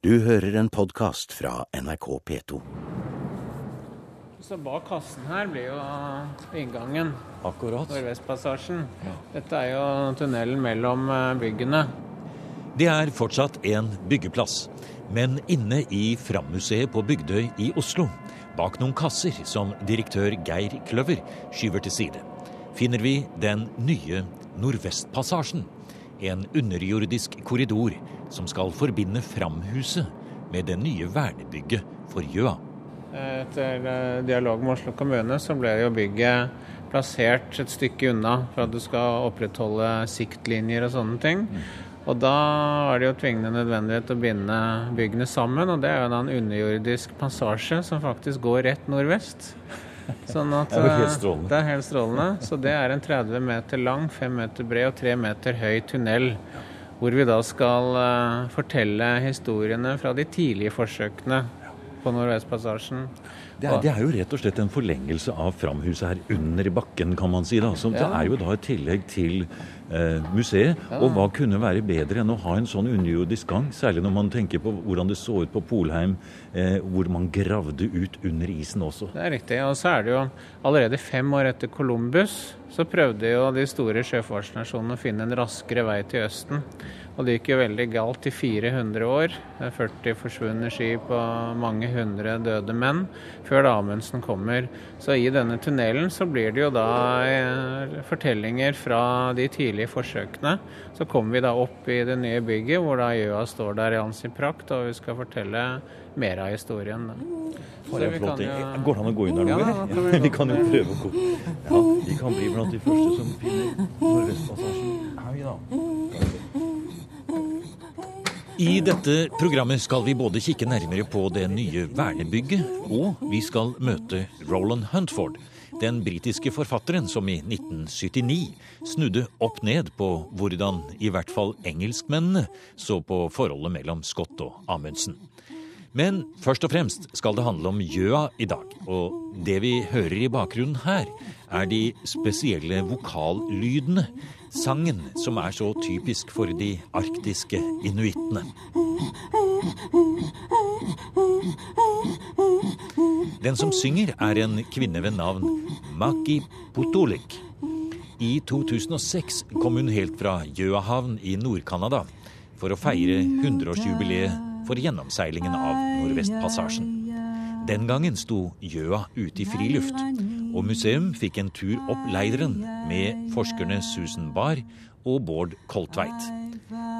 Du hører en podkast fra NRK P2. Så bak kassen her blir jo inngangen. Akkurat. Nordvestpassasjen. Dette er jo tunnelen mellom eh, byggene. Det er fortsatt en byggeplass, men inne i Fram-museet på Bygdøy i Oslo, bak noen kasser som direktør Geir Kløver skyver til side, finner vi den nye Nordvestpassasjen. En underjordisk korridor som skal forbinde Framhuset med det nye vernebygget for Gjøa. Etter eh, dialog med Oslo kommune så ble jo bygget plassert et stykke unna for at du skal opprettholde siktlinjer og sånne ting. Og da er det jo tvingende nødvendighet å binde byggene sammen, og det er jo en underjordisk passasje som faktisk går rett nordvest. Sånn at, Det er helt eh. Det er helt strålende. Så det er en 30 meter lang, 5 meter bred og 3 meter høy tunnel. Hvor vi da skal eh, fortelle historiene fra de tidlige forsøkene på Nordvestpassasjen. Det er, det er jo rett og slett en forlengelse av Framhuset her under bakken, kan man si. da. Så Det er jo da et tillegg til eh, museet. Og hva kunne være bedre enn å ha en sånn underjordisk gang? Særlig når man tenker på hvordan det så ut på Polheim, eh, hvor man gravde ut under isen også. Det er riktig. Og så er det jo allerede fem år etter Columbus så prøvde jo de store sjøfartsnasjonene å finne en raskere vei til Østen. Og det gikk jo veldig galt i 400 år. Det er 40 forsvunne skip og mange hundre døde menn før da Amundsen kommer. Så i denne tunnelen så blir det jo da eh, fortellinger fra de tidlige forsøkene. Så kommer vi da opp i det nye bygget hvor da Gjøa står der i all sin prakt, og vi skal fortelle mer av historien. Så en vi flott kan ting. jo- Går det an å gå inn der nå? Ja, eller? vi kan jo prøve å gå. Ja, vi kan bli blant de første som finner Nordvestpassasjen. Hei da. I dette programmet skal vi både kikke nærmere på det nye vernebygget, og vi skal møte Roland Huntford, den britiske forfatteren som i 1979 snudde opp ned på hvordan i hvert fall engelskmennene så på forholdet mellom Scott og Amundsen. Men først og fremst skal det handle om Gjøa i dag. Og det vi hører i bakgrunnen her, er de spesielle vokallydene. Sangen som er så typisk for de arktiske inuittene. Den som synger, er en kvinne ved navn Maki Potolik. I 2006 kom hun helt fra Gjøahavn i Nord-Canada for å feire 100-årsjubileet for gjennomseilingen av Nordvestpassasjen. Den gangen sto Gjøa ute i friluft, og museum fikk en tur opp leiren med forskerne Susan Barr og Bård Koltveit.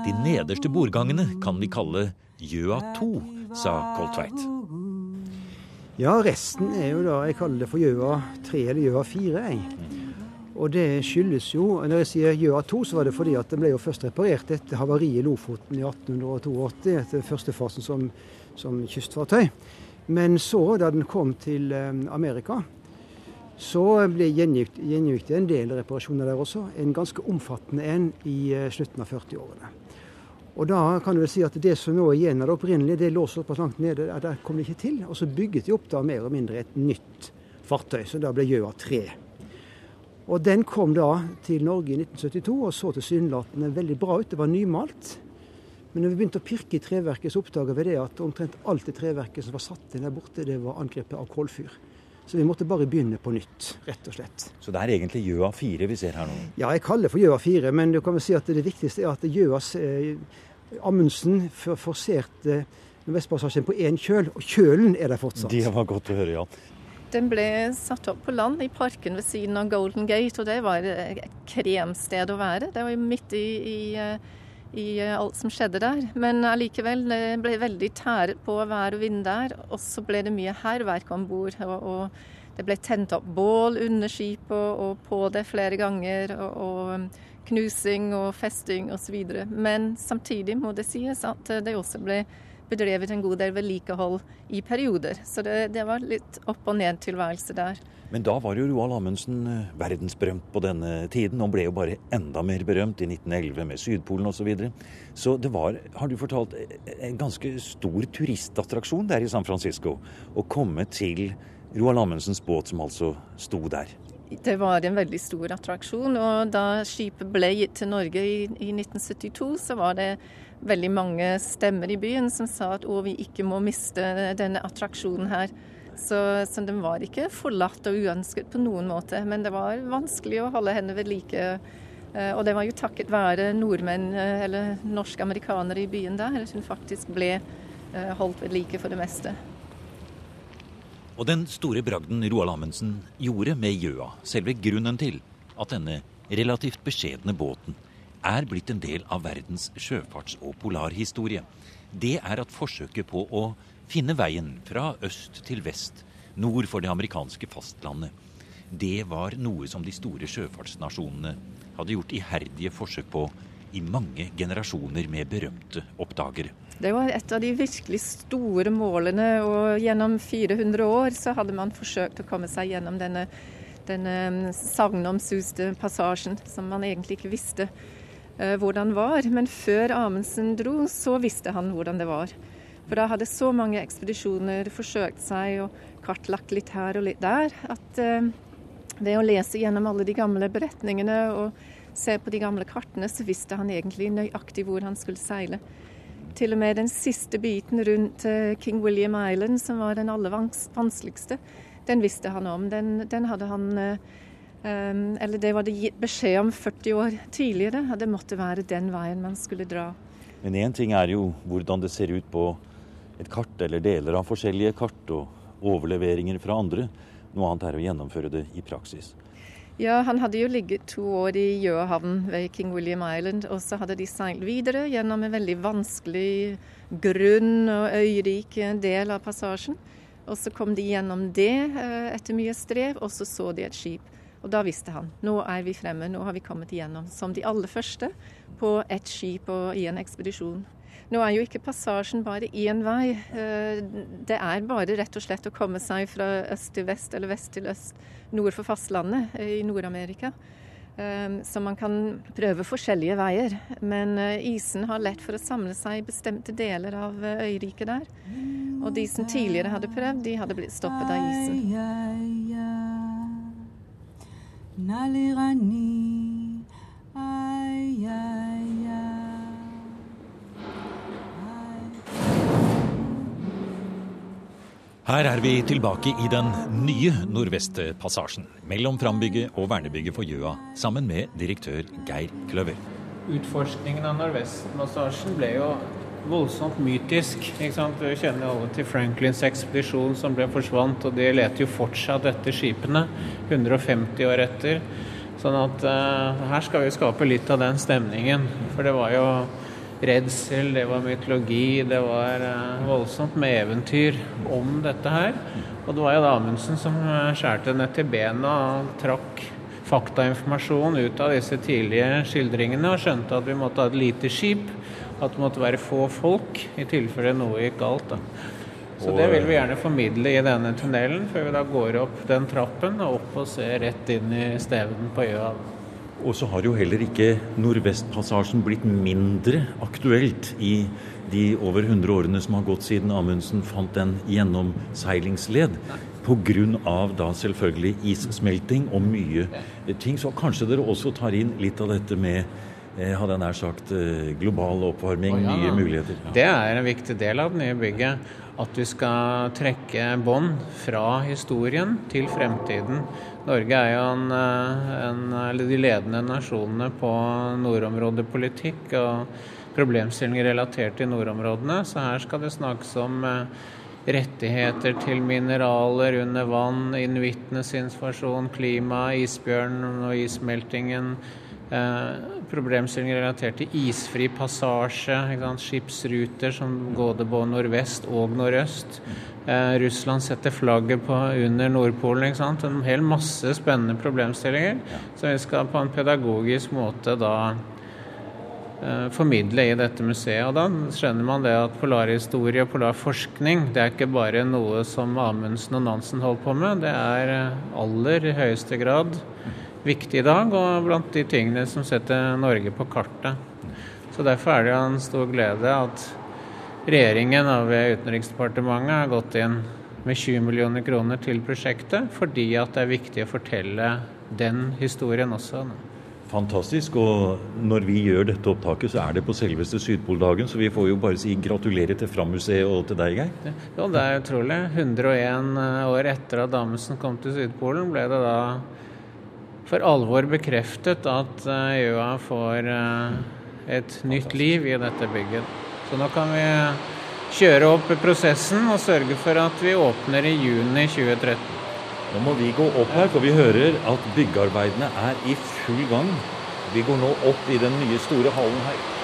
De nederste bordgangene kan vi kalle Gjøa 2, sa Koltveit. Ja, resten er jo da Jeg kaller det for Gjøa 3 eller Gjøa 4. Jeg. Og det skyldes jo Når jeg sier Gjøa 2, så var det fordi at den ble jo først reparert etter havariet i Lofoten i 1882, etter første fasen som, som kystfartøy. Men så, da den kom til eh, Amerika, så ble gjengikk en del reparasjoner der også. En ganske omfattende en i eh, slutten av 40-årene. Og da kan du vel si at det som nå er igjen av det opprinnelige, det lå såpass langt nede at der kom det ikke til. Og så bygget de opp da mer eller mindre et nytt fartøy, som da ble Gjøa 3. Og den kom da til Norge i 1972 og så tilsynelatende veldig bra ut. Det var nymalt. Men når vi begynte å pirke i treverket, så oppdaga vi det at omtrent alt det treverket som var satt inn der borte, det var angrepet av kullfyr. Så vi måtte bare begynne på nytt, rett og slett. Så det er egentlig Gjøa 4 vi ser her nå. Ja, jeg kaller det for Gjøa 4, men du kan vel si at det viktigste er at Gjøas eh, Amundsen forserte Nordvestpassasjen på én kjøl, og kjølen er der fortsatt. Det var godt å høre, ja. Den ble satt opp på land i parken ved siden av Golden Gate, og det var et kremsted å være. Det var jo midt i, i, eh, i eh, alt som skjedde der. Men allikevel, det ble veldig tæret på vær og vind der. Og så ble det mye hærverk om bord. Og, og det ble tent opp bål under skipet og, og på det flere ganger. Og, og knusing og festing osv. Men samtidig må det sies at det også ble bedrevet en god del vedlikehold i perioder. Så det, det var litt opp og ned-tilværelse der. Men da var jo Roald Amundsen eh, verdensberømt på denne tiden, og ble jo bare enda mer berømt i 1911 med Sydpolen osv. Så, videre. så det var, har du fortalt, en ganske stor turistattraksjon der i San Francisco å komme til Roald Amundsens båt som altså sto der. Det var en veldig stor attraksjon. og Da skipet ble gitt til Norge i, i 1972, så var det veldig mange stemmer i byen som sa at å, vi ikke må miste denne attraksjonen her. Så, så, den var ikke forlatt og uønsket på noen måte. Men det var vanskelig å holde henne ved like. Eh, og det var jo takket være nordmenn eh, eller norske amerikanere i byen der at hun faktisk ble eh, holdt ved like for det meste. Og den store bragden Roald Amundsen gjorde med Gjøa, selve grunnen til at denne relativt beskjedne båten er blitt en del av verdens sjøfarts- og polarhistorie, det er at forsøket på å finne veien fra øst til vest, nord for det amerikanske fastlandet, det var noe som de store sjøfartsnasjonene hadde gjort iherdige forsøk på i mange generasjoner med berømte oppdagere. Det var et av de virkelig store målene, og gjennom 400 år så hadde man forsøkt å komme seg gjennom denne, denne mm, sagnomsuste passasjen, som man egentlig ikke visste uh, hvordan var. Men før Amundsen dro, så visste han hvordan det var. For da hadde så mange ekspedisjoner forsøkt seg og kartlagt litt her og litt der, at uh, ved å lese gjennom alle de gamle beretningene og se på de gamle kartene, så visste han egentlig nøyaktig hvor han skulle seile. Til og med den siste biten rundt uh, King William Island, som var den aller vanskeligste, den visste han om. Den, den hadde han um, Eller det var det gitt beskjed om 40 år tidligere, at det måtte være den veien man skulle dra. Men én ting er jo hvordan det ser ut på et kart eller deler av forskjellige kart og overleveringer fra andre. Noe annet er å gjennomføre det i praksis. Ja, han hadde jo ligget to år i Gjøhavn ved King William Island, og så hadde de seilt videre gjennom en veldig vanskelig, grunn og øyrik del av passasjen. Og så kom de gjennom det eh, etter mye strev, og så så de et skip. Og da visste han nå er vi fremme, nå har vi kommet igjennom. Som de aller første på ett skip og i en ekspedisjon. Nå er jo ikke passasjen bare én vei. Eh, det er bare rett og slett å komme seg fra øst til vest eller vest til øst nord for fastlandet i Nord-Amerika. Eh, så man kan prøve forskjellige veier. Men eh, isen har lett for å samle seg i bestemte deler av øyriket der. Og de som tidligere hadde prøvd, de hadde blitt stoppet av isen. Her er vi tilbake i den nye Nordvestpassasjen mellom Frambygget og vernebygget for Gjøa, sammen med direktør Geir Kløver. Utforskningen av Nordvestpassasjen ble jo voldsomt mytisk. ikke sant? Vi kjenner alle til Franklins ekspedisjon som ble forsvant, og de leter jo fortsatt etter skipene 150 år etter. Sånn at uh, her skal vi skape litt av den stemningen. For det var jo redsel, det var mytologi, det var uh, voldsomt med eventyr om dette her. Og det var jo da Amundsen som uh, skjærte ned til bena og trakk faktainformasjon ut av disse tidlige skildringene og skjønte at vi måtte ha et lite skip, at det måtte være få folk i tilfelle noe gikk galt. da. Så det vil vi gjerne formidle i denne tunnelen, før vi da går opp den trappen og opp og ser rett inn i steven på Gjøa. Og så har jo heller ikke Nordvestpassasjen blitt mindre aktuelt i de over 100 årene som har gått siden Amundsen fant en gjennomseilingsled. Pga. da selvfølgelig issmelting og mye ting. Så kanskje dere også tar inn litt av dette med eh, hadde jeg nær sagt eh, global oppvarming, oh, ja. nye muligheter. Ja. Det er en viktig del av det nye bygget. At vi skal trekke bånd fra historien til fremtiden. Norge er jo en, eh, en, de ledende nasjonene på nordområdepolitikk og problemstillinger relatert til nordområdene, så her skal det snakkes om eh, rettigheter til mineraler under vann, inuittenes informasjon, klima, isbjørn og issmeltingen. Eh, problemstillinger relatert til isfri passasje, skipsruter som går både nordvest og nordøst. Eh, Russland setter flagget på, under Nordpolen. En hel masse spennende problemstillinger ja. som vi skal på en pedagogisk måte da eh, formidle i dette museet. Og da skjønner man det at polarhistorie og polarforskning det er ikke bare noe som Amundsen og Nansen holdt på med, det er eh, aller i høyeste grad viktig i dag, og blant de tingene som setter Norge på kartet. Så Derfor er det en stor glede at Regjeringen ved Utenriksdepartementet har gått inn med 20 millioner kroner til prosjektet fordi at det er viktig å fortelle den historien også. Fantastisk. Og når vi gjør dette opptaket, så er det på selveste Sydpoldagen, så vi får jo bare si gratulerer til Fram-museet og til deg, Geir. Ja, det er utrolig. 101 år etter at Amundsen kom til Sydpolen, ble det da for alvor bekreftet at Gjøa får et nytt liv i dette bygget. Så nå kan vi kjøre opp prosessen og sørge for at vi åpner i juni 2013. Nå må vi gå opp her, for vi hører at byggearbeidene er i full gang. Vi går nå opp i den nye store hallen her.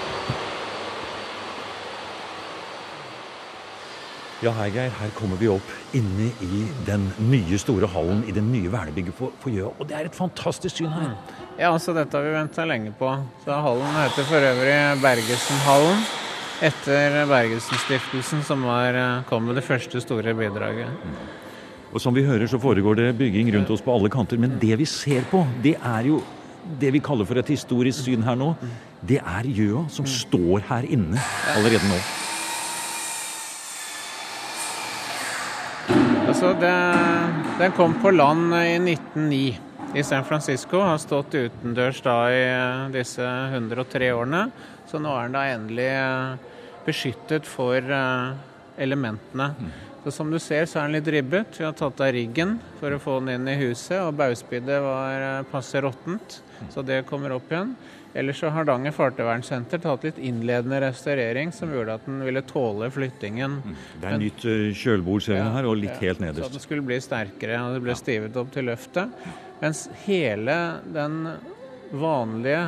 Ja, hei Geir, her kommer vi opp inne i den nye store hallen i det nye vernebygget på, på Gjøa. Og det er et fantastisk syn her. Ja, altså dette har vi venta lenge på. Så Hallen heter for øvrig Bergesenhallen. Etter Bergesen-stiftelsen, som var, kom med det første store bidraget. Og som vi hører, så foregår det bygging rundt oss på alle kanter. Men det vi ser på, det er jo det vi kaller for et historisk syn her nå. Det er Gjøa som står her inne allerede nå. Altså, det, den kom på land i 1909 i San Francisco. Har stått utendørs da i eh, disse 103 årene. Så nå er den da endelig eh, beskyttet for eh, elementene. Så Som du ser, så er den litt ribbet. Vi har tatt av riggen for å få den inn i huset. Og baugspiddet var passe råttent, så det kommer opp igjen. Ellers så har Hardanger fartøyvernsenter tatt litt innledende restaurering som gjorde at den ville tåle flyttingen. Det er nytt kjølbord ser vi her, og litt helt nederst. Så den skulle bli sterkere, og det ble stivet opp til løftet. Mens hele den vanlige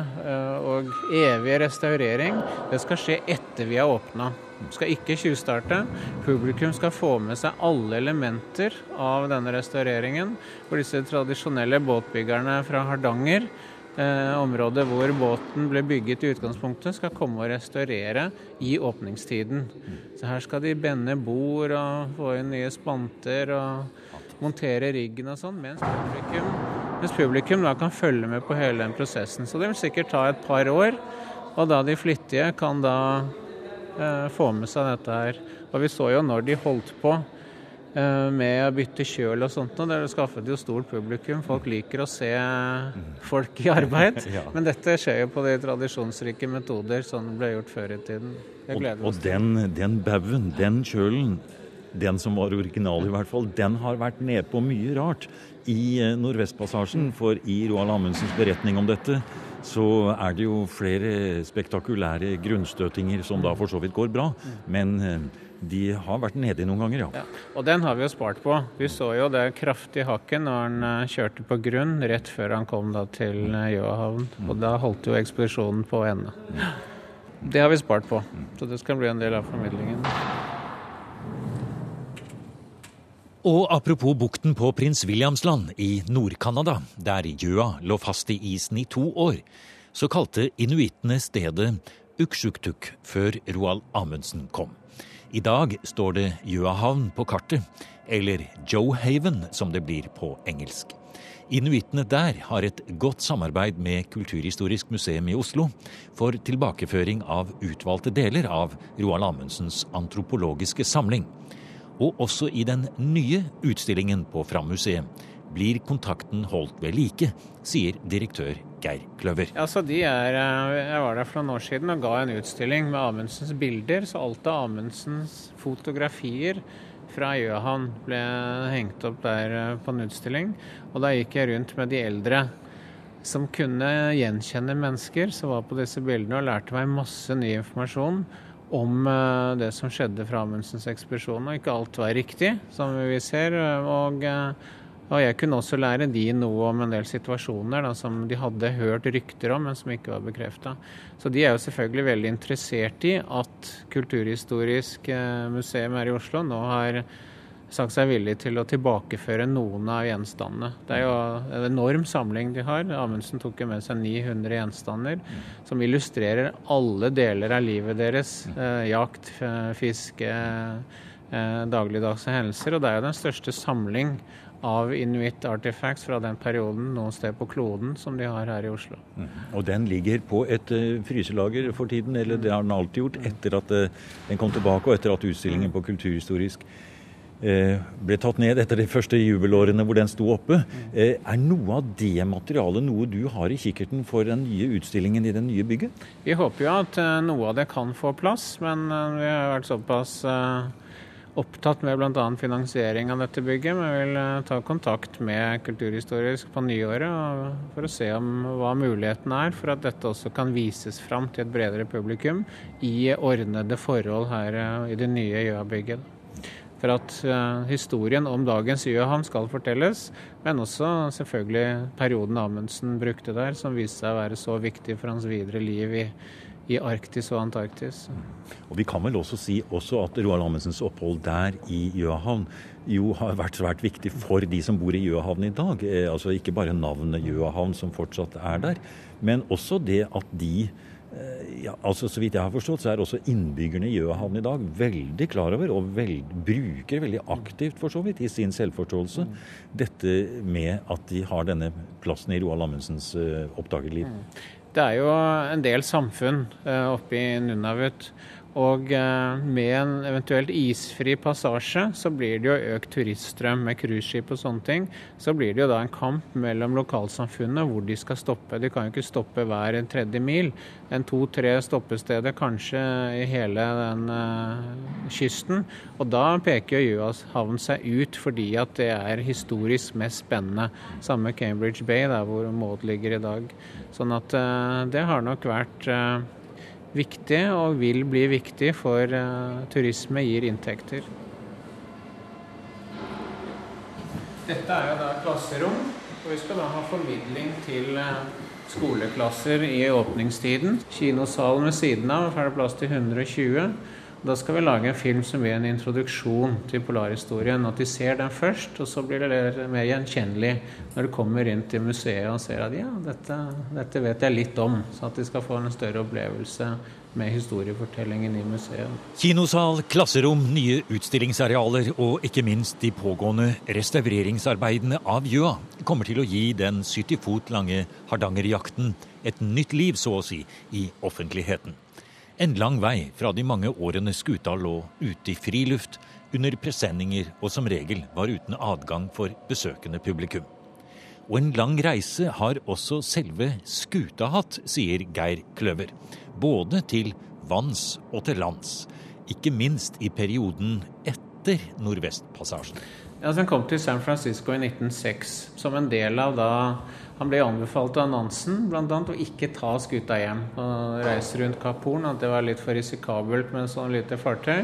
og evige restaurering, det skal skje etter vi har åpna. Skal ikke tjuvstarte. Publikum skal få med seg alle elementer av denne restaureringen. For disse tradisjonelle båtbyggerne fra Hardanger Eh, området hvor båten ble bygget i utgangspunktet, skal komme og restaurere i åpningstiden. Så her skal de bende bord og få inn nye spanter og montere riggen og sånn, mens publikum, mens publikum da kan følge med på hele den prosessen. Så det vil sikkert ta et par år, og da de flittige kan da eh, få med seg dette her. Og vi så jo når de holdt på Eh, med å bytte kjøl og sånt. Og det skaffet jo stort publikum. Folk liker å se folk i arbeid. ja. Men dette skjer jo på de tradisjonsrike metoder, sånn det ble gjort før i tiden. og, og den, den baugen, den kjølen, den som var original i hvert fall, den har vært nedpå mye rart i eh, Nordvestpassasjen. For i Roald Amundsens beretning om dette så er det jo flere spektakulære grunnstøtinger som da for så vidt går bra. Men eh, de har vært nedi noen ganger, ja. ja. Og den har vi jo spart på. Vi så jo det kraftige hakket når han eh, kjørte på grunn rett før han kom da til Jøahavn. Gjøahavn. Og da holdt jo ekspedisjonen på å ende. Det har vi spart på, så det skal bli en del av formidlingen. Og apropos bukten på Prins Williamsland i Nord-Canada, der gjøa lå fast i isen i to år, så kalte inuittene stedet Uksjuktuk før Roald Amundsen kom. I dag står det Gjøahavn på kartet, eller Joehaven som det blir på engelsk. Inuittene der har et godt samarbeid med Kulturhistorisk museum i Oslo for tilbakeføring av utvalgte deler av Roald Amundsens antropologiske samling. Og også i den nye utstillingen på Fram-museet blir kontakten holdt ved like, sier direktør Geir Kløver. Altså, de er, eh, jeg var der for noen år siden og ga en utstilling med Amundsens bilder. Så alt av Amundsens fotografier fra Gjøhavn ble hengt opp der eh, på en utstilling. Og da gikk jeg rundt med de eldre som kunne gjenkjenne mennesker som var på disse bildene, og lærte meg masse ny informasjon om eh, det som skjedde fra Amundsens ekspedisjon. Og ikke alt var riktig, som vi ser. og og jeg kunne også lære de noe om en del situasjoner da, som de hadde hørt rykter om, men som ikke var bekrefta. Så de er jo selvfølgelig veldig interessert i at Kulturhistorisk eh, museum her i Oslo nå har sagt seg villig til å tilbakeføre noen av gjenstandene. Det er jo en enorm samling de har. Amundsen tok jo med seg 900 gjenstander som illustrerer alle deler av livet deres. Eh, jakt, fiske, eh, dagligdagse hendelser. Og det er jo den største samling av Inuit Artifacts fra den perioden noen sted på kloden som de har her i Oslo. Mm. Og den ligger på et uh, fryselager for tiden, eller det har den alltid gjort, etter at uh, den kom tilbake og etter at utstillingen på Kulturhistorisk ble tatt ned etter de første jubelårene hvor den sto oppe. Er noe av det materialet noe du har i kikkerten for den nye utstillingen i det nye bygget? Vi håper jo at noe av det kan få plass, men vi har vært såpass opptatt med bl.a. finansiering av dette bygget, men vil eh, ta kontakt med Kulturhistorisk på nyåret for å se om hva muligheten er for at dette også kan vises fram til et bredere publikum i ordnede forhold her eh, i det nye Gjøa-bygget. For at uh, historien om dagens Gjøhavn skal fortelles, men også selvfølgelig perioden Amundsen brukte der, som viste seg å være så viktig for hans videre liv i i Arktis og Antarktis. Og Vi kan vel også si også at Roald Amundsens opphold der i Gjøahavn jo har vært svært viktig for de som bor i Gjøahavn i dag. Eh, altså Ikke bare navnet Gjøahavn som fortsatt er der, men også det at de eh, ja, altså Så vidt jeg har forstått, så er også innbyggerne i Gjøahavn i dag veldig klar over, og veld, bruker veldig aktivt for så vidt i sin selvforståelse, dette med at de har denne plassen i Roald Amundsens uh, oppdagerliv. Det er jo en del samfunn uh, oppe i Nunavut og eh, med en eventuelt isfri passasje, så blir det jo økt turiststrøm med cruiseskip og sånne ting. Så blir det jo da en kamp mellom lokalsamfunnet hvor de skal stoppe. De kan jo ikke stoppe hver en tredje mil. En to-tre stoppesteder kanskje i hele den uh, kysten. Og da peker jo Gjøashavn seg ut fordi at det er historisk mest spennende. Samme Cambridge Bay, der hvor Maud ligger i dag. Sånn at uh, det har nok vært uh, viktig og vil bli viktig, for uh, turisme gir inntekter. Dette er jo da klasserom, og vi skal da ha formidling til uh, skoleklasser i åpningstiden. Kinosalen ved siden av, er det plass til 120. Da skal vi lage en film som blir en introduksjon til polarhistorien. At de ser den først, og så blir det mer gjenkjennelig når de kommer inn til museet og ser at ja, dette, dette vet jeg litt om. Så at de skal få en større opplevelse med historiefortellingen i museet. Kinosal, klasserom, nye utstillingsarealer og ikke minst de pågående restaureringsarbeidene av Gjøa kommer til å gi den 70 fot lange hardangerjakten et nytt liv, så å si, i offentligheten. En lang vei fra de mange årene skuta lå ute i friluft, under presenninger og som regel var uten adgang for besøkende publikum. Og en lang reise har også selve skuta hatt, sier Geir Kløver. Både til vanns og til lands. Ikke minst i perioden etter Nordvestpassasjen. Ja, Den kom til San Francisco i 1906 som en del av da Han ble anbefalt av Nansen bl.a. å ikke ta skuta hjem og reise rundt Kapp Horn. At det var litt for risikabelt med en sånn lite fartøy.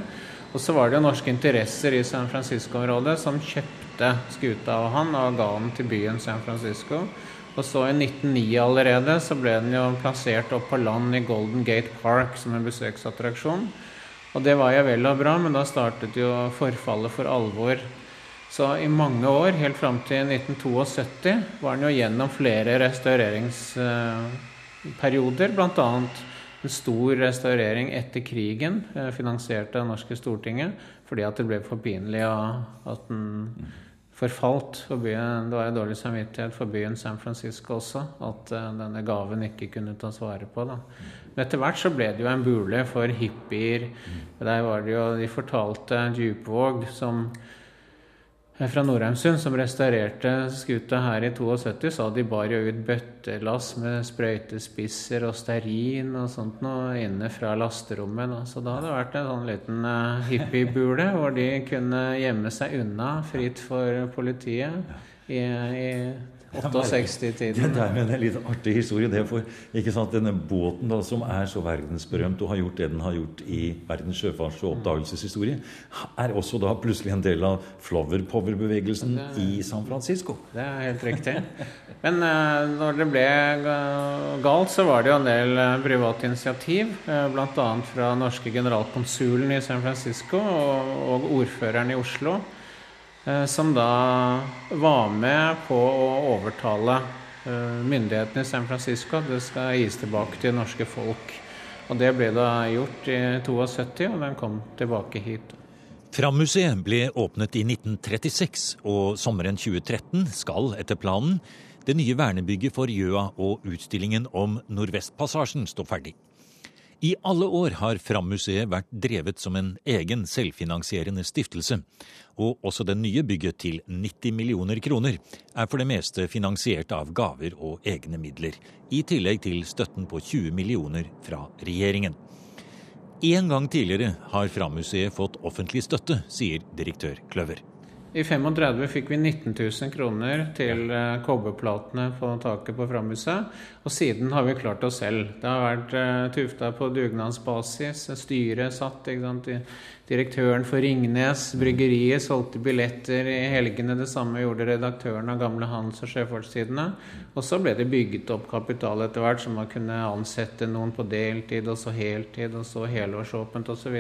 Og så var det jo norske interesser i San Francisco-området som kjøpte skuta av han og ga den til byen San Francisco. Og så i 1909 allerede så ble den jo plassert opp på land i Golden Gate Park som en besøksattraksjon. Og det var jo vel og bra, men da startet jo forfallet for alvor så i mange år, helt fram til 1972, var den jo gjennom flere restaureringsperioder. Bl.a. en stor restaurering etter krigen, eh, finansiert av norske Stortinget, fordi at det ble for pinlig at den forfalt. For byen, det var jo dårlig samvittighet for byen San Francisco også, at eh, denne gaven ikke kunne tas vare på. da. Men etter hvert så ble det jo en bule for hippier. Der var det jo, De fortalte Djupvåg, som fra Nordheimsund som restaurerte skuta her i 72, sa de bar jo ut bøttelass med sprøytespisser og stearin og sånt noe inne fra lasterommet. Da. Så da hadde det vært en sånn liten uh, hippiebule hvor de kunne gjemme seg unna fritt for politiet i, i 68-tiden. Det er en litt artig historie. det for ikke sant, Denne båten da, som er så verdensberømt og har gjort det den har gjort i verdens sjøfarts- og oppdagelseshistorie, er også da plutselig en del av Flower Power-bevegelsen i San Francisco. Det er helt riktig. Men uh, når det ble galt, så var det jo en del uh, private initiativ. Uh, Bl.a. fra norske generalkonsulen i San Francisco og, og ordføreren i Oslo. Eh, som da var med på å overtale eh, myndighetene i San Francisco at det skal gis tilbake til norske folk. Og Det ble da gjort i 72, og den kom tilbake hit. Fram-museet ble åpnet i 1936, og sommeren 2013 skal etter planen det nye vernebygget for Gjøa og utstillingen om Nordvestpassasjen stå ferdig. I alle år har Fram-museet vært drevet som en egen selvfinansierende stiftelse, og også det nye bygget til 90 millioner kroner er for det meste finansiert av gaver og egne midler, i tillegg til støtten på 20 millioner fra regjeringen. En gang tidligere har Fram-museet fått offentlig støtte, sier direktør Kløver. I 35 fikk vi 19 000 kroner til eh, kobberplatene på taket på Framhuset. Og siden har vi klart oss selv. Det har vært uh, tufta på dugnadsbasis. Styret satt. Direktøren for Ringnes bryggeriet solgte billetter i helgene. Det samme gjorde redaktøren av Gamle Hans og Sjøfartstidene. Og så ble det bygget opp kapital etter hvert, så man kunne ansette noen på deltid, og så heltid, og så helårsåpent osv.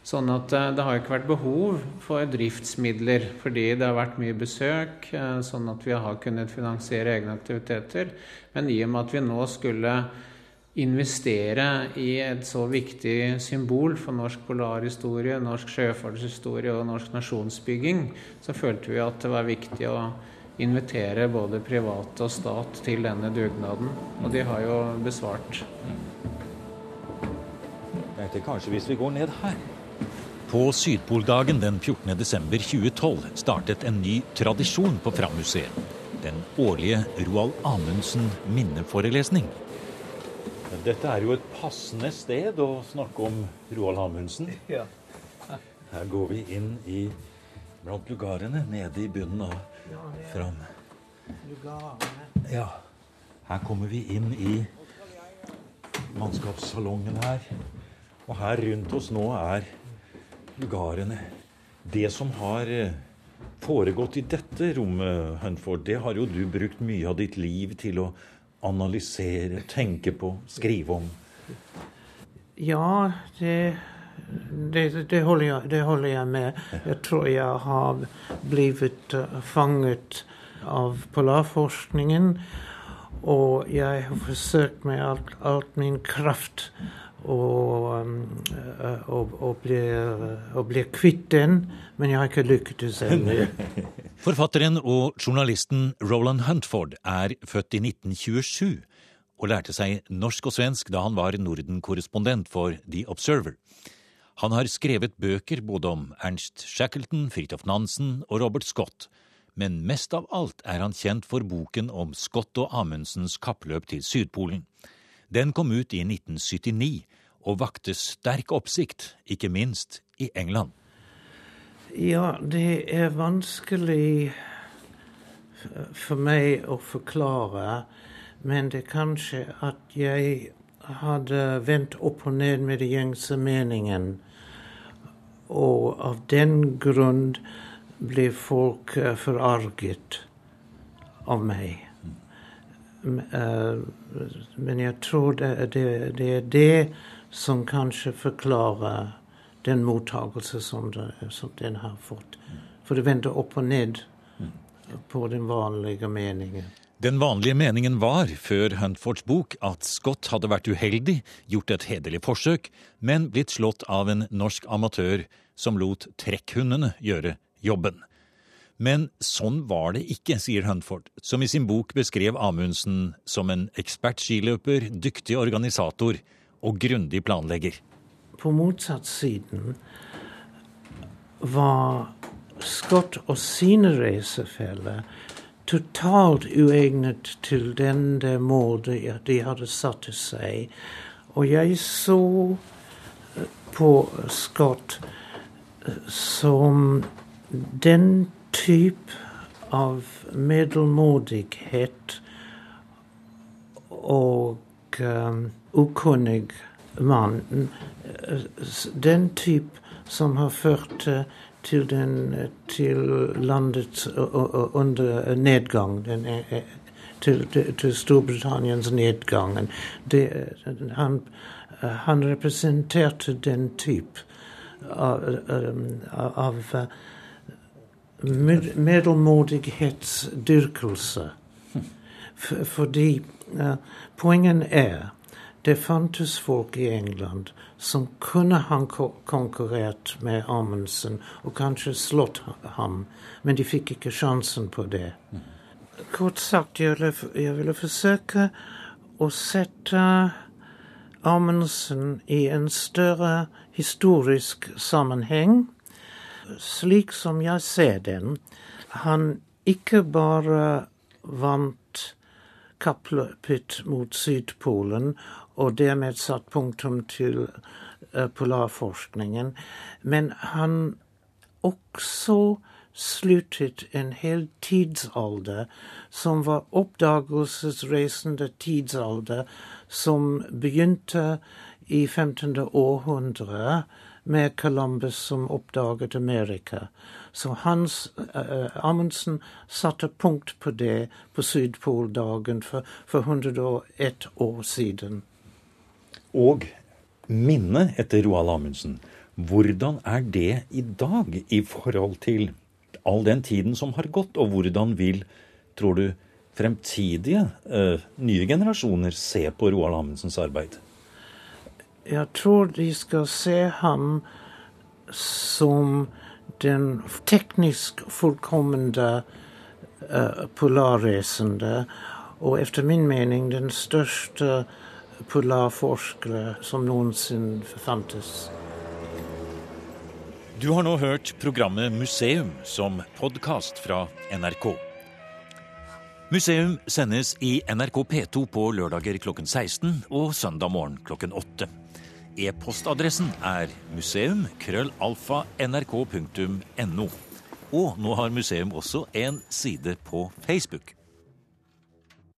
Sånn at eh, det har ikke vært behov for driftsmidler fordi det har vært mye besøk, eh, sånn at vi har kunnet finansiere egne aktiviteter. Men i og med at vi nå skulle investere i et så viktig symbol for norsk polarhistorie, norsk sjøfartshistorie og norsk nasjonsbygging, så følte vi at det var viktig å invitere både private og stat til denne dugnaden. Og de har jo besvart. Jeg tenkte kanskje hvis vi går ned her på Sydpoldagen den 14.12.2012 startet en ny tradisjon på Fram-museet. Den årlige Roald Amundsen minneforelesning. Dette er jo et passende sted å snakke om Roald Amundsen. Her går vi inn i blant lugarene nede i bunnen av Fram. Ja. Her kommer vi inn i mannskapssalongen her. Og her rundt oss nå er bulgarene. Det som har eh, foregått i dette rommet, Hunford, det har jo du brukt mye av ditt liv til å analysere, tenke på, skrive om. Ja, det, det, det, holder, jeg, det holder, jeg, med. Jeg tror jeg har blitt eh, fanget av polarforskningen. Og jeg har forsøkt med alt, alt min kraft eh, og, og, bli, bli kvitt den, men jeg har ikke lyktes ennå. Forfatteren og journalisten Roland Huntford er født i 1927 og lærte seg norsk og svensk da han var Norden-korrespondent for The Observer. Han har skrevet bøker både om Ernst Shackleton, Fridtjof Nansen og Robert Scott, men mest av alt er han kjent for boken om Scott og Amundsens kappløp til Sydpolen. Den kom ut i 1979 og vakte sterk oppsikt, ikke minst i England. Ja, det er vanskelig for meg å forklare, men det er kanskje at jeg hadde vendt opp og ned med den gjengse meningen, og av den grunn ble folk eh, forarget av meg. Eh, men jeg tror det, det, det, er det som kanskje forklarer den mottakelse som, som, den har fått. For det venter opp og ned på den vanlige meningen. Den vanlige meningen var, før Huntfords bok, at Scott hadde vært uheldig, gjort et hederlig forsøk, men blitt slått av en norsk amatør som lot trekkhundene gjøre jobben. Men sånn var det ikke, sier Huntford, som i sin bok beskrev Amundsen som en ekspert skiløper, dyktig organisator og grundig planlegger. På motsatt siden var Scott og sine reisefeller totalt uegnet til den målet de hadde satt til seg. Og jeg så på Scott som den type av middelmådighet og um, ukunnig mann. Den type som har ført til, den, til landets under nedgang. Den, til, til, Storbritanniens nedgang. Det, han, han, representerte den type av, av, av middelmådighetsdyrkelse. Fordi uh, poenget er det fantes folk i England som kunne ha konkurrert med Amundsen og kanskje slått ham, men de fikk ikke sjansen på det. Kort sagt, jeg ville, jeg ville forsøke å sette Amundsen i en større historisk sammenheng, slik som jeg ser den. Han ikke bare vant kappløpet mot Sydpolen og dermed satt punktum til uh, polarforskningen, men han også sluttet en hel tidsalder som var oppdagelsesreisende tidsalder, som begynte i 15. århundre med Columbus som oppdaget Amerika. Så Hans uh, Amundsen satte punkt på det på Sydpoldagen for, for 101 år siden. Og minnet etter Roald Amundsen, hvordan er det i dag i forhold til all den tiden som har gått, og hvordan vil, tror du, fremtidige uh, nye generasjoner se på Roald Amundsens arbeid? Jeg tror de skal se ham som den teknisk fullkomne uh, polarreisende, og etter min mening den største polarforskere som noensinne fantes. Du har nå hørt programmet Museum som podkast fra NRK. Museum sendes i NRK P2 på lørdager klokken 16 og søndag morgen klokken 8. E-postadressen er museum.krøllalfa.nrk.no. Og nå har museum også en side på Facebook.